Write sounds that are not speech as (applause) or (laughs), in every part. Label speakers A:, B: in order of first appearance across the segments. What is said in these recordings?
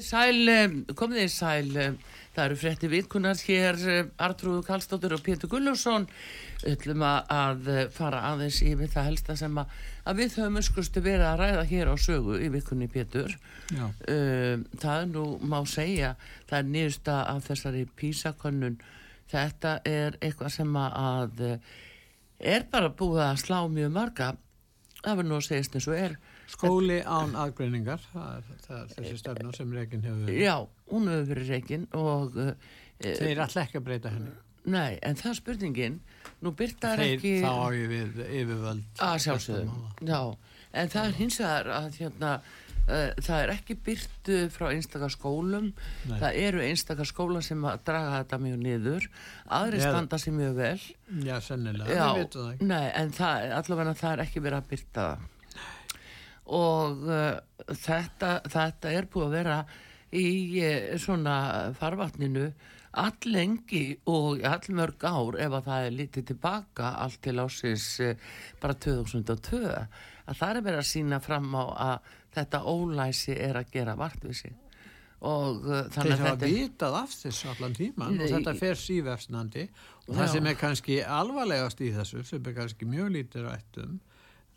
A: Þið sæl, eh, komið þið sæl, eh, það eru frettir virkunar hér, eh, Artrúðu Kallstóttur og Pétur Gullarsson. Við ætlum að- að fara aðeins yfir það helsta sem að, að við höfum öskustu verið að ræða hér á sögu í vikunni Pétur.
B: Já.
A: Um, það nú, má segja, það er nýjusta af þessari písakönnun. Þetta er eitthvað sem að, að er bara búið að slá mjög marga. Það verður nú að segja eins og er.
B: Skóli án aðgreiningar, það er, það er þessi stefna sem Rekin hefur verið.
A: Já, hún hefur verið reygin og uh,
B: Þeir ætla ekki að breyta henni.
A: nei, en það er spurningin, nú byrtar
B: Þeir
A: ekki
B: þá á ég við yfirvöld.
A: að sjálfsögðu. Já, en það er hins vegar að hérna, uh, það er ekki byrtu frá einstakar skólum,
B: Nei.
A: það eru einstakar skóla sem draga þetta mjög niður, aðri standa sér mjög vel.
B: Já, sennilega, við veitum það ekki.
A: nei, en það, allavega það er ekki verið að byrta það og uh, þetta, þetta er búið að vera í uh, svona farvatninu allengi og í allmörg ár ef að það er litið tilbaka allt til ásins uh, bara 2002 að það er verið að sína fram á að þetta ólæsi er að gera vart við sig og
B: Þeir
A: þannig að
B: hafa
A: þetta
B: vitað af þessu allan tíman
A: Nei.
B: og þetta fer síverfnandi og það
A: Já.
B: sem er kannski alvarlegast í þessu, sem er kannski mjög lítið rættum,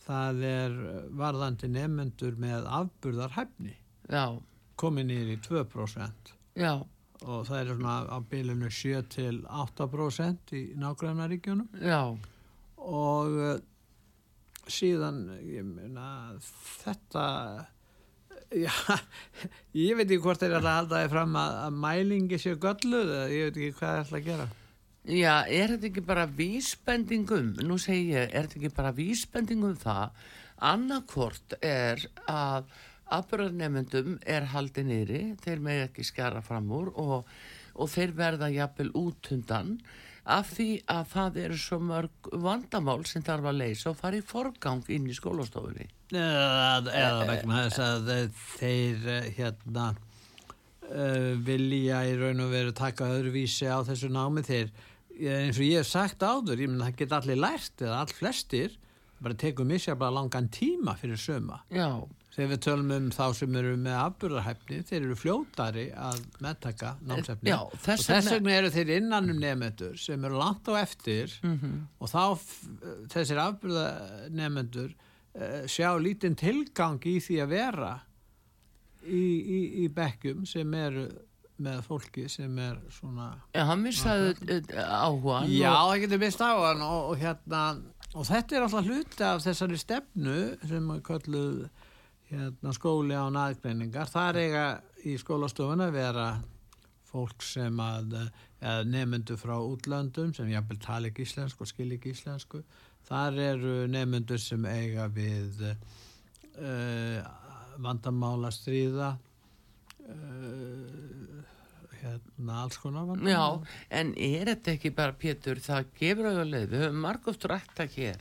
B: það er varðandi nefnendur með afburðarhæfni, komið niður í 2%.
A: já,
B: og það er svona á bylunu 7 til 8% í nágrannaríkjunum.
A: Já.
B: Og uh, síðan ég meina þetta já, (laughs) ég veit ekki hvort þeir ætla að halda því fram að, að mælingi séu gölluð ég veit ekki hvað þeir ætla að gera
A: Já, er þetta ekki bara vísbendingum, nú segi ég, er þetta ekki bara vísbendingum það, annarkvort er að afbjörðarnemyndum er haldið niðri, þeir með ekki skjara fram úr og, og þeir verða jafnvel út undan af því að það eru svo mörg vandamál sem þarf að leysa og fara í forgang inn í skólastofunni.
B: eða, vegna þess að þeir eh, hérna uh, vilja í raun og veru taka öðruvísi á þessu námi þeir eh, eins og ég hef sagt áður, ég menn það geta allir lært eða all flestir bara tekum misjaflega langan tíma fyrir söma
A: Já,
B: þegar við tölum um þá sem eru með afburðarhæfni þeir eru fljótari að meðtaka námsefni.
A: Já,
B: og
A: þess vegna-
B: eru þeir innan um nefnendur sem eru langt á eftir
A: Mhm.
B: og þá þessir afburðarnefendur uh, sjá lítinn tilgang í því að vera í, í, í bekkjum sem eru með fólki sem er svona
A: Já hann missaði áhuga
B: Já, það getur mist á hann og, og hérna og þetta er alltaf hluti af þessari stefnu sem að kölluð hérna, skóli á naðgreiningar þar eiga í skólastofuna vera fólk sem að eða nefnendur frá útlöndum sem jafnvel tala ekki íslensku og skil ekki íslensku. Þar eru nefnendur sem eiga við uh, vandamála stríða uh, hérna alls konar vandamál.
A: Já, en er þetta ekki bara, Pétur, það gefur auðvitað, við höfum margóft rætta hér.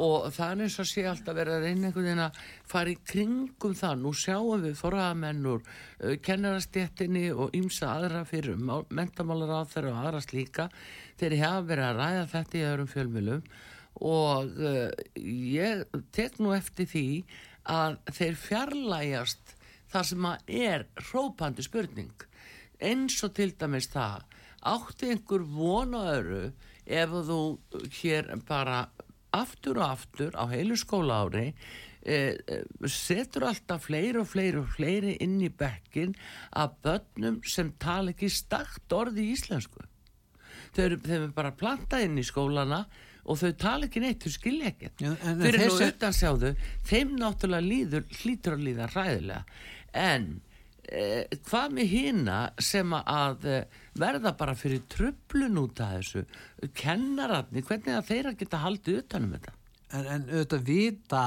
A: Og það er eins og sé alltaf verið að reyna einhvern veginn að fara í kringum það. Nú sjáum við forraðamenn úr uh, kennarastéttinni og ymsa aðra fyrir mentamálar á þeirra og aðra slíka. Þeir hafa verið að ræða þetta í öðrum fjölmjölum og uh, ég tek nú eftir því að þeir fjarlægjast það sem að er hrópandi spurning eins og til dæmis það átti einhver vona öru ef þú hér bara aftur og aftur á heilu skóla ári eh, eh, setur alltaf fleiri og fleiri og fleiri inn í bekkin af börnum sem tala ekki stakt orði í íslensku. Þau eru, þau eru bara plantað inn í skólana og þau tala ekki neitt, þau skilja ekkert.
B: Já,
A: fyrir nú
B: þessi-
A: utan sjáðu þeim náttúrulega líður, hlýtur að líða ræðilega en eh, hvað með hina sem að eh, verða bara fyrir tröflun út af þessu? Kennararni, hvernig að þeirra geta haldið utanum þetta?
B: En, en auðvitað vita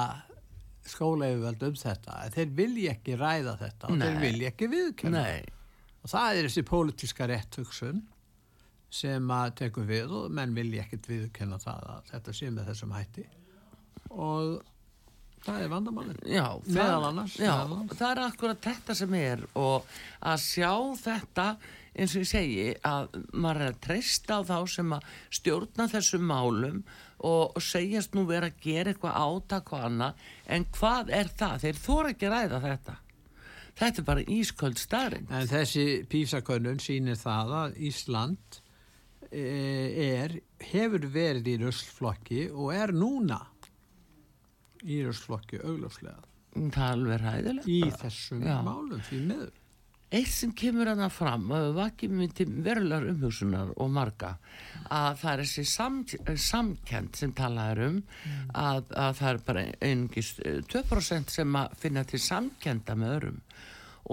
B: skólaugvöld um þetta þeir vilja ekki ræða þetta og þeir
A: Nei.
B: vilja ekki viðkjöna
A: Nei,
B: og það er þessi pólitíska rétthugsun sem að tekur við og menn vilja ekkert viðkenna það að þetta sé með þessum hætti. Og það er vandamálinn
A: Já,
B: Meðal
A: það-
B: annars,
A: Já, það er akkurat þetta sem er og að sjá þetta eins og ég segi að maður er að treysta á þá sem að stjórna þessum málum og segjast nú vera að gera eitthvað átak og annað en hvað er það? Þeir þóra ekki að ræða þetta. Þetta er bara ísköld staðrind
B: En þessi písakönnun sýnir það að Ísland eh, er, hefur verið í ruslflokki og er núna í ruslflokki augljóslega
A: það er alveg ræðilegt
B: í þessum
A: Já.
B: málum því miður.
A: Eitt sem kemur hana fram og vakið mér til verulegar umhugsunar og marga að það er þessi sam, samkend sem talað er um að, að það er bara einungis eh, 2% sem að finna til samkenda með örum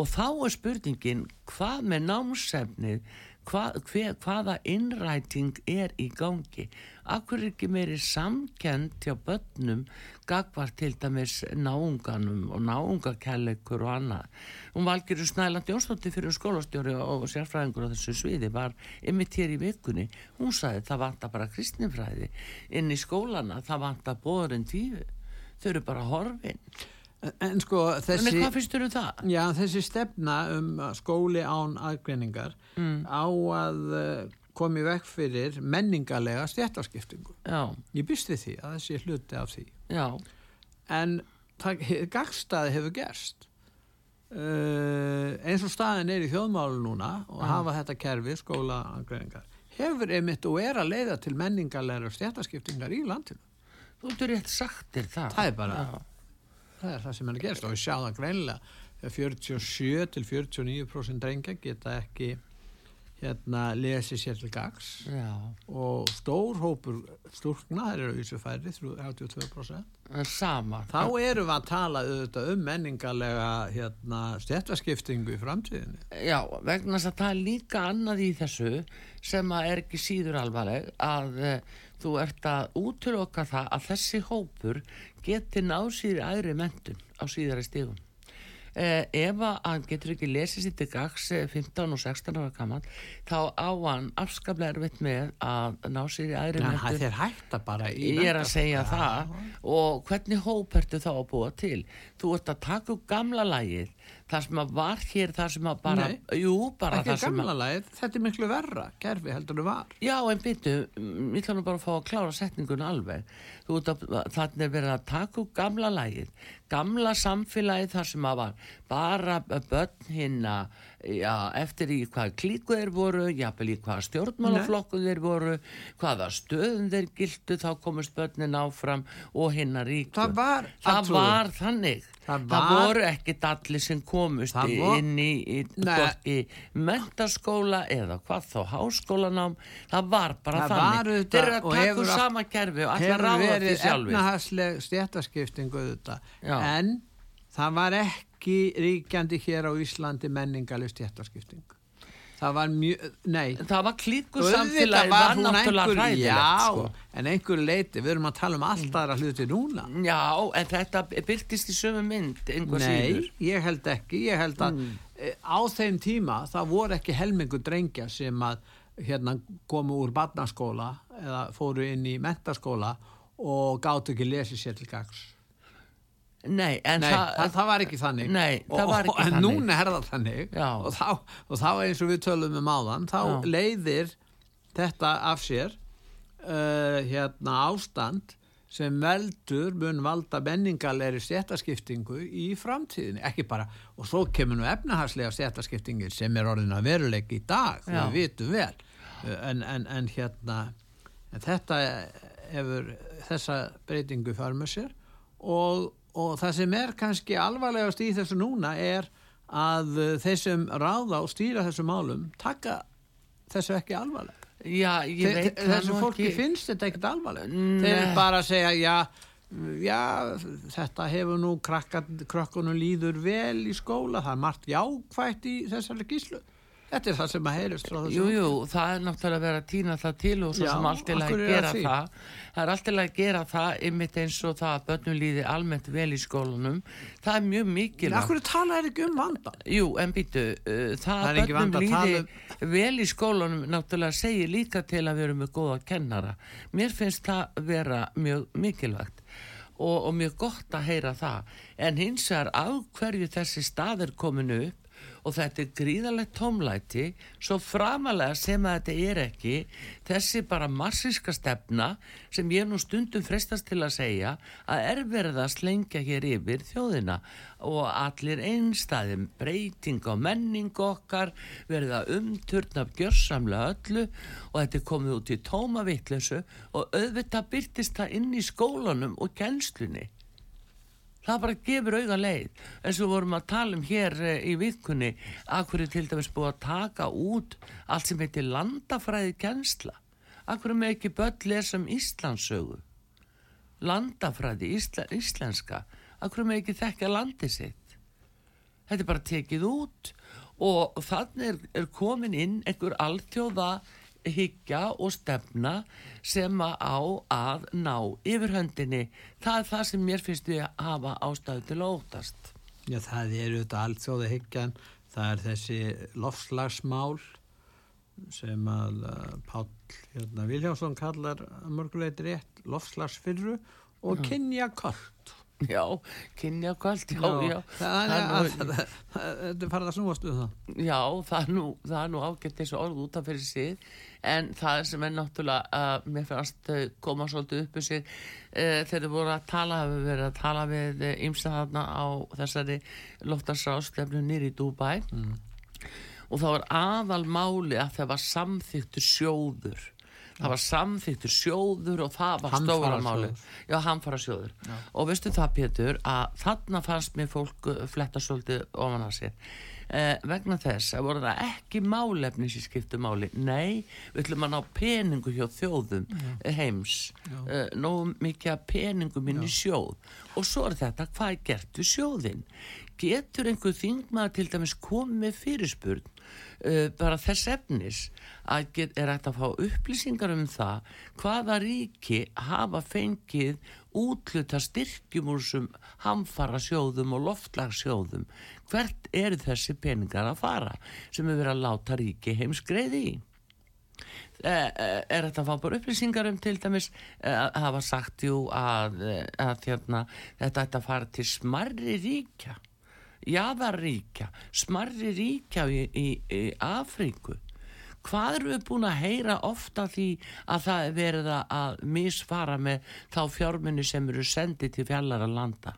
A: og þá er spurningin hvað með námsefnið hvað, hver, hvaða innræting er í gangi? Akkur er ekki meiri samkend hjá börnum gagvar til dæmis náunganum og náungakærleikur og annað? Hún valgir snæland Jónsdóttir fyrir skólastjóri og sérfræðingur á þessu sviði var ymmit hér í vikunni. Hún sagði það vanta bara kristinfræði inn í skólana það vanta bóðurinn tíu. Þau eru bara horfin
B: En, en sko
A: en
B: þessi,
A: hvað finnst þau um það?
B: já, þessi stefna um að skóli án aðgreiningar
A: Mm.
B: á að uh, komi vekk fyrir menningarlega stjættaskiptingu.
A: Já,
B: Ég býst við því að þessi hluti af því.
A: já,
B: en gagstaði hefur gerst uh, eins og staðin er í þjóðmálu núna og hafa þetta kerfi skólaangreiningar hefur einmitt og er að leiða til menningarlegar stjættaskiptingar í landinu
A: þú ert rétt sagt þér það
B: Það er bara-
A: Já.
B: Það er það sem er að gerst og við sjáum það greinlega þegar 47 til 49% drengja geta ekki hérna lesi sér til gags
A: Já,
B: og stór hópur stúrkna, það eru vísu færri 32%
A: það er sama.
B: Þá erum við að tala auðvitað um menningarlega hérna, stjættaskiptingu í framtíðinni.
A: Já, vegna þess að það er líka annað í þessu sem að er ekki síður alvarleg að uh, þú ert að útiloka það að þessi hópur geti náð síður aðri mentun á síðari stígum. Ef að hann getur ekki lesið sér til gags eh, 15 og 16 ára gaman þá á hann afskaplega erfitt með að ná sér í aðri
B: En það
A: mentun
B: þeir hætta bara
A: Ég er að segja
B: Já.
A: það og hvernig hóp ertu þá að búa til? Þú ert að taka upp gamla lagið, það sem að var hér, það sem að bara,
B: Nei.
A: jú, bara það sem
B: gamla
A: að,
B: lagið, þetta er miklu verra, kerfi heldur en var.
A: já en byttu, ég ætla nú bara að fá að klára setningun alveg, þú ert að, þannig er verið að taka upp gamla lagið, gamla samfélagið þar sem að var bara börn hinna, já, eftir í hvað klíku þeir voru, jafnvel í hvað stjórnmálaflokku þeir voru, hvaða stöðum þeir gildu, þá komist börnin áfram og hinna ríku.
B: Það var,
A: Það var þannig.
B: Það
A: Það,
B: var-
A: voru ekkit allir sem komust
B: Það
A: í-
B: vor-
A: inn í, í, hvorki mentaskóla eða hvað þá háskólanám. Það var bara
B: Það var
A: þannig.
B: auðvitað
A: Þeir eru að
B: og hefur
A: kerfi og
B: hefur verið efnahagsleg stjættaskiptingu auðvitað. En það var ekki ríkjandi hér á Íslandi menningarleg stjættaskipting. Það var mjög, nei.
A: Það var klíku samfélagi,
B: var
A: náttúrulega hræðilegt.
B: Já,
A: Sko.
B: en einhver leiti, við erum að tala um allt aðra hluti núna.
A: Já, en þetta byrtist í sömu mynd, einhver
B: Nei,
A: síður.
B: ég held ekki, ég held að
A: Mm.
B: e, á þeim tíma það voru ekki helmingu drengja sem að hérna komu úr barnaskóla eða fóru inn í mentaskóla og gátu ekki lesið sér til gags.
A: Nei, en
B: Nei, það,
A: það,
B: það var ekki þannig.
A: Nei, það
B: og,
A: var ekki
B: en
A: þannig.
B: núna er það þannig og þá, og þá eins og við tölum um áðan, þá
A: Já.
B: leiðir þetta af sér uh, hérna ástand sem veldur mun valda menningarlegri stjættaskiptingu í framtíðinni, ekki bara og svo kemur nú efnahagslega stjættaskiptingin sem er orðin að veruleika í dag
A: Já.
B: við vitum vel Uh, en, en, en hérna en þetta hefur þessa breytingu fara með sér og, og það sem er kannski alvarlegast í þessu núna er að uh, þeir sem ráða og stýra þessu málum taka þessu ekki alvarlega
A: já, ég
B: Þe- þessu fólki
A: ekki.
B: finnst þetta ekkert alvarlega
A: Nei.
B: þeir bara segja já, já þetta hefur nú krakka, krökkunum líður vel í skóla það er margt jákvætt í þessari gíslu þetta er það sem að heyrist frá þessu
A: Jú, jú, það er náttúrulega að vera að týna það til og svo
B: Já,
A: sem allt
B: af
A: að
B: er
A: gera
B: því?
A: það. Það er allt til að gera það ymmit eins og það að börnum líði almennt vel í skólanum. Það er mjög
B: en
A: mikilvægt.
B: akkur tala er ekki um vanda
A: Jú, en býtu, uh, það
B: er
A: að börnum
B: tala um-
A: líði vel í skólanum náttúrulega segir líka til að við erum með góða kennara. Mér finnst það vera mjög mikilvægt og, og mjög gott að heyra það. En hins vegar af hverju þessi stað er komin upp og þetta er gríðalegt tómlæti svo framalega sem að þetta er ekki þessi bara massíska stefna sem ég nú stundum frestast til að segja að er verið að slengja hér yfir þjóðina. Og allir einstæðum breyting á menning okkar verið að umturna gjörsamlega öllu. Og þetta er komið út í tóma vitleysu og auðvitað byrtist það inn í skólanum og kennslunni það bara gefur auga leið. Eins og vorum að tala um hér eh, í vikunni að hverju til dæmis búið að taka út allt sem heitir landafræði kjensla að hverju með ekki börn lesa um Íslandsögu landafræði ísla, íslenska. Að hverju með ekki þekka landi sitt? Þetta er bara tekið út og þannig er, er komin inn einhver alþjóða hyggja og stefna sem að á að ná yfirhöndinni. Það er það sem mér finnst við að hafa ástæðu til að óttast.
B: Já, það eru þetta allt þjóða hyggjan, það er þessi lofslagsmál sem að uh, Páll hérna, Viljánsson kallar að mörgulegt rétt lofslagsfyrru og kynja kort. (laughs)
A: Já, kynja kvöld, já, já.
B: Það er, að, þetta er farið að snúast við það.
A: Já, það er nú, nú ágætt þessu orð út af fyrir sig en það sem er náttúrulega að mér fannst þau koma svolítið upp um sig uh, þegar þau voru að tala hafa verið að tala við ymsta þarna á þessari loftarsrástefnu nýri í Dubai og það var aðal máli að það var samþyktur sjóður það var samþyktur sjóður og það var stóra máli
B: Hamfarasjóður.
A: já, hamfara sjóður. Og veistu það Pétur að þarna fannst mér fólk uh, fletta svolítið ofan að sér. Eh, vegna þess að voru það ekki málefni sem skiptu máli. Nei, við ætlum að ná peningu hjá þjóðum eh, heims. Eh, nógu mikið af peningum inn í sjóð. Og svo er þetta hvað er gert við sjóðin getur einhver þingmaður til dæmis komið fyrirspurn uh, bara þess efnis að get, er hægt að fá upplýsingar um það hvaða ríki hafa fengið útluta styrkjum úr þessum hamfara sjóðum og loftlagsjóðum hvert eru þessi peningar að fara sem er verið að láta ríki heimsgreiði í? Eh, eh, er þetta að fá bara upplýsingar um til dæmis að hafa sagt jú að, eh, að hérna, þetta ætti að fara til smarri ríkja jaðarríkja smarri ríkja í, í, í Afríku. Hvað eru við búin að heyra ofta því að það er verið að misfara með þá fjármunni sem eru sendið til fjallara landa?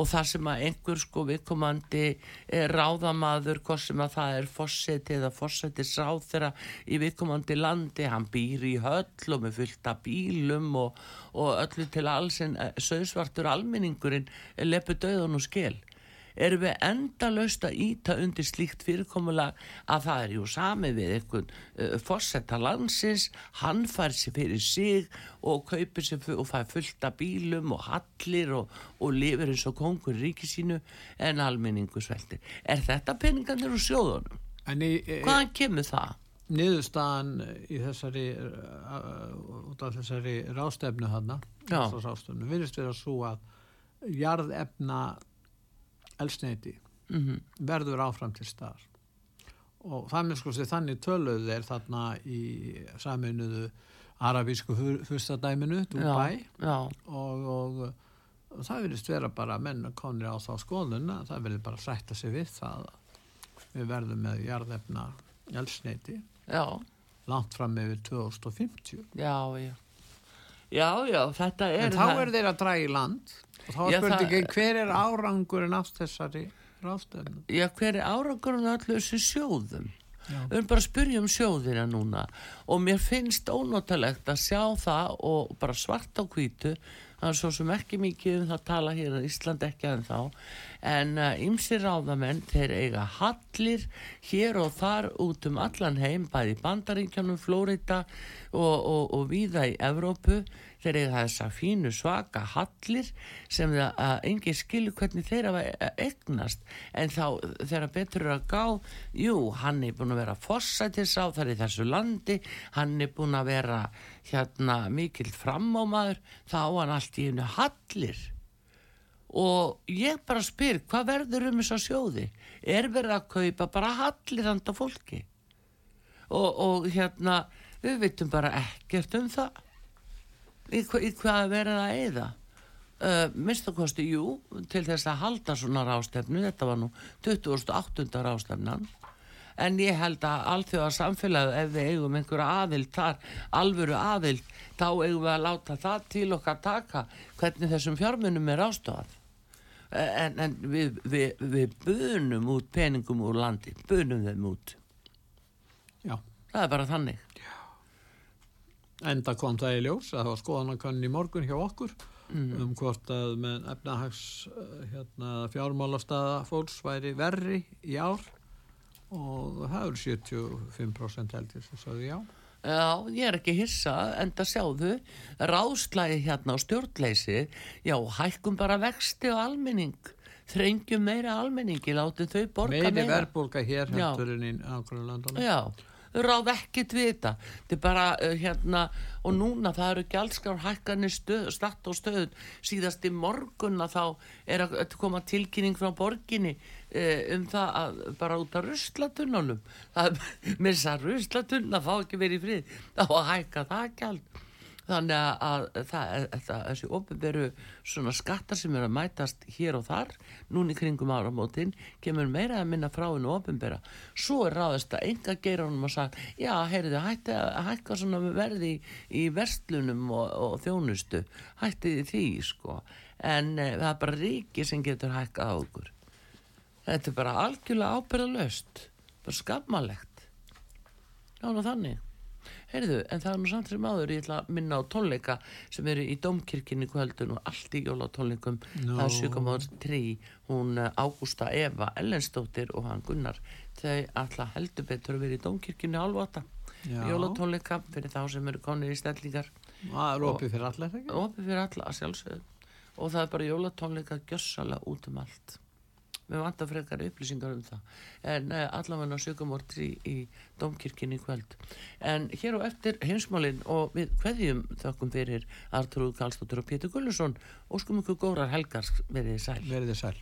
A: Og það sem að einhver sko viðkomandi eh, ráðamaður hvort sem að það er fórseti eða fórsetis ráðþeirra í viðkomandi landi, hann býr í höll og með fullt af bílum og, og öllu til alls en eh, söðsvartur almenningurinn lepu döðun og skil erum við endalaust að íta undir slíkt fyrirkomulag að það er jú sami við einhvern uh, fórsetta landsins, hann fær sér fyrir sig og kaupir sér og fær fullt af bílum og hallir og, og lifir eins og kongur í ríki sínu en almenningu sveltir. Er þetta peningarnir úr sjóðunum?
B: Í, í
A: Hvaðan kemur það?
B: niðurstaðan í þessari uh, út af þessari rástefnu þarna,
A: Já.
B: rástefnu, virðist vera svo að jarðefna elsneiti
A: Mm
B: verður áfram til staðar. Og með sko þannig töluðu þeir þarna í saminuðu arabísku fyrstadæminu Dubai.
A: Já, já,
B: og, og, og það verðist vera bara menn konir á þá skoðun að það verður bara sætta sig við það að við verðum með jarðefna elsneiti
A: já,
B: langt fram yfir 2050
A: já, já. Já, já, þetta er
B: en þá eru þeir að draga í land og þá er spurningin hver er árangurinn af þessari rástefnu
A: Já, hver er árangurinn af öllu þessu sjóðum?
B: Já.
A: Við erum bara að spyrja um sjóðina núna og mér finnst ónótalegt að sjá það og bara svart á hvítu það er svo sem ekki mikið um það að tala hér að Ísland ekki en þá en ymsir ráðamenn þeir eiga hallir hér og þar út um allan heim bæði Bandaríkjanum, Flórida og, og, og víða í Evrópu þeir eiga þessa fínu svaka hallir sem það að engin skilur hvernig þeir hafa egnast en þá þegar betur er að gá jú, hann er búin að vera fossætis á þar í þessu landi hann er búin að vera hérna mikill framámaður þá hann allt í einu hallir. Og ég bara spyr hvað verður um þess að sjóði? Er verið að kaupa bara hallir handa fólki? Og, og hérna við veitum bara ekkert um það í, hva, í hvað verið að eða uh, minnstakosti, jú til þess að halda svona rástefnu þetta var nú 2008. rástefnan en ég held að allþjóða samfélagi ef við eigum einhverja aðild þar, alvöru aðild þá eigum við að láta það til okkar taka hvernig þessum fjármunum er ástofað en, en við, við, við bunum út peningum úr landi, bunum þeim út
B: Já.
A: það er bara þannig
B: Enda kom það í ljós að það var skoðanakann í morgun hjá okkur
A: Mm.
B: um hvort að með efnahags uh, hérna, fjármálastaða fólks væri verri í ár og það eru 75% heldur sem sagði já.
A: Já, ég er ekki hissa, en það sjáðu, ráðslægi hérna á stjórnleysi, já, hækkum bara vexti og almenning, þrengjum meira almenningi, látum þau borga
B: Meiri
A: meira.
B: verðbólga hér
A: Já.
B: heldur en í ákveðinu landunum.
A: Já, þau ráð ekkert við þetta, þetta er bara uh, hérna, og núna það eru gjaldskar hækkanir statt og stöð, síðast í morgun að þá er að koma tilkynning frá borginni uh, um það að bara út af ruslatununum, það (laughs) með þess að ruslatunna fá ekki verið frið, þá hækka það gjald. Þannig að, að það, það, þessi ofinberu svona skattar sem eru að mætast hér og þar, núni kringum áramótin, kemur meira að minna frá hennu ofinbera. Svo er ráðist að enga geira honum að sagja, já, heyrðu, hætti að hækka svona verði í, í verslunum og, og þjónustu, hætti því, sko. En e, það er bara ríki sem getur hækkað á okkur. Þetta er bara algjörlega ábyrðalöst, bara skammalegt. Já, þannig. Heyrðu, en það er nú samt sem áður, ég ætla að minna á tónleika sem eru í Dómkirkjunni kvöldun og allt í jólatónleikum.
B: Nú.
A: Það er Sjökamóður 3, hún eh, Ágústa Eva Ellensdóttir og hann Gunnar. Þau ætla heldur betur að vera í Dómkirkjunni álvata. Jólatónleika fyrir þá sem eru konir í stellingar.
B: Það er opið fyrir ekki?
A: Opið fyrir alla að sjálfsögðu. Og það er bara jólatónleika gjössalega út um allt. Við vantar frekar upplýsingar um það. En uh, allavega sögumortri í, í Dómkirkjunni í kvöld. En hér á eftir heimsmálinn og við hverjum þökkum fyrir Artrúð Karlsdóttur og Pétur Gullusson og skum ykkur górar helgar verið.
B: Verðið sæl.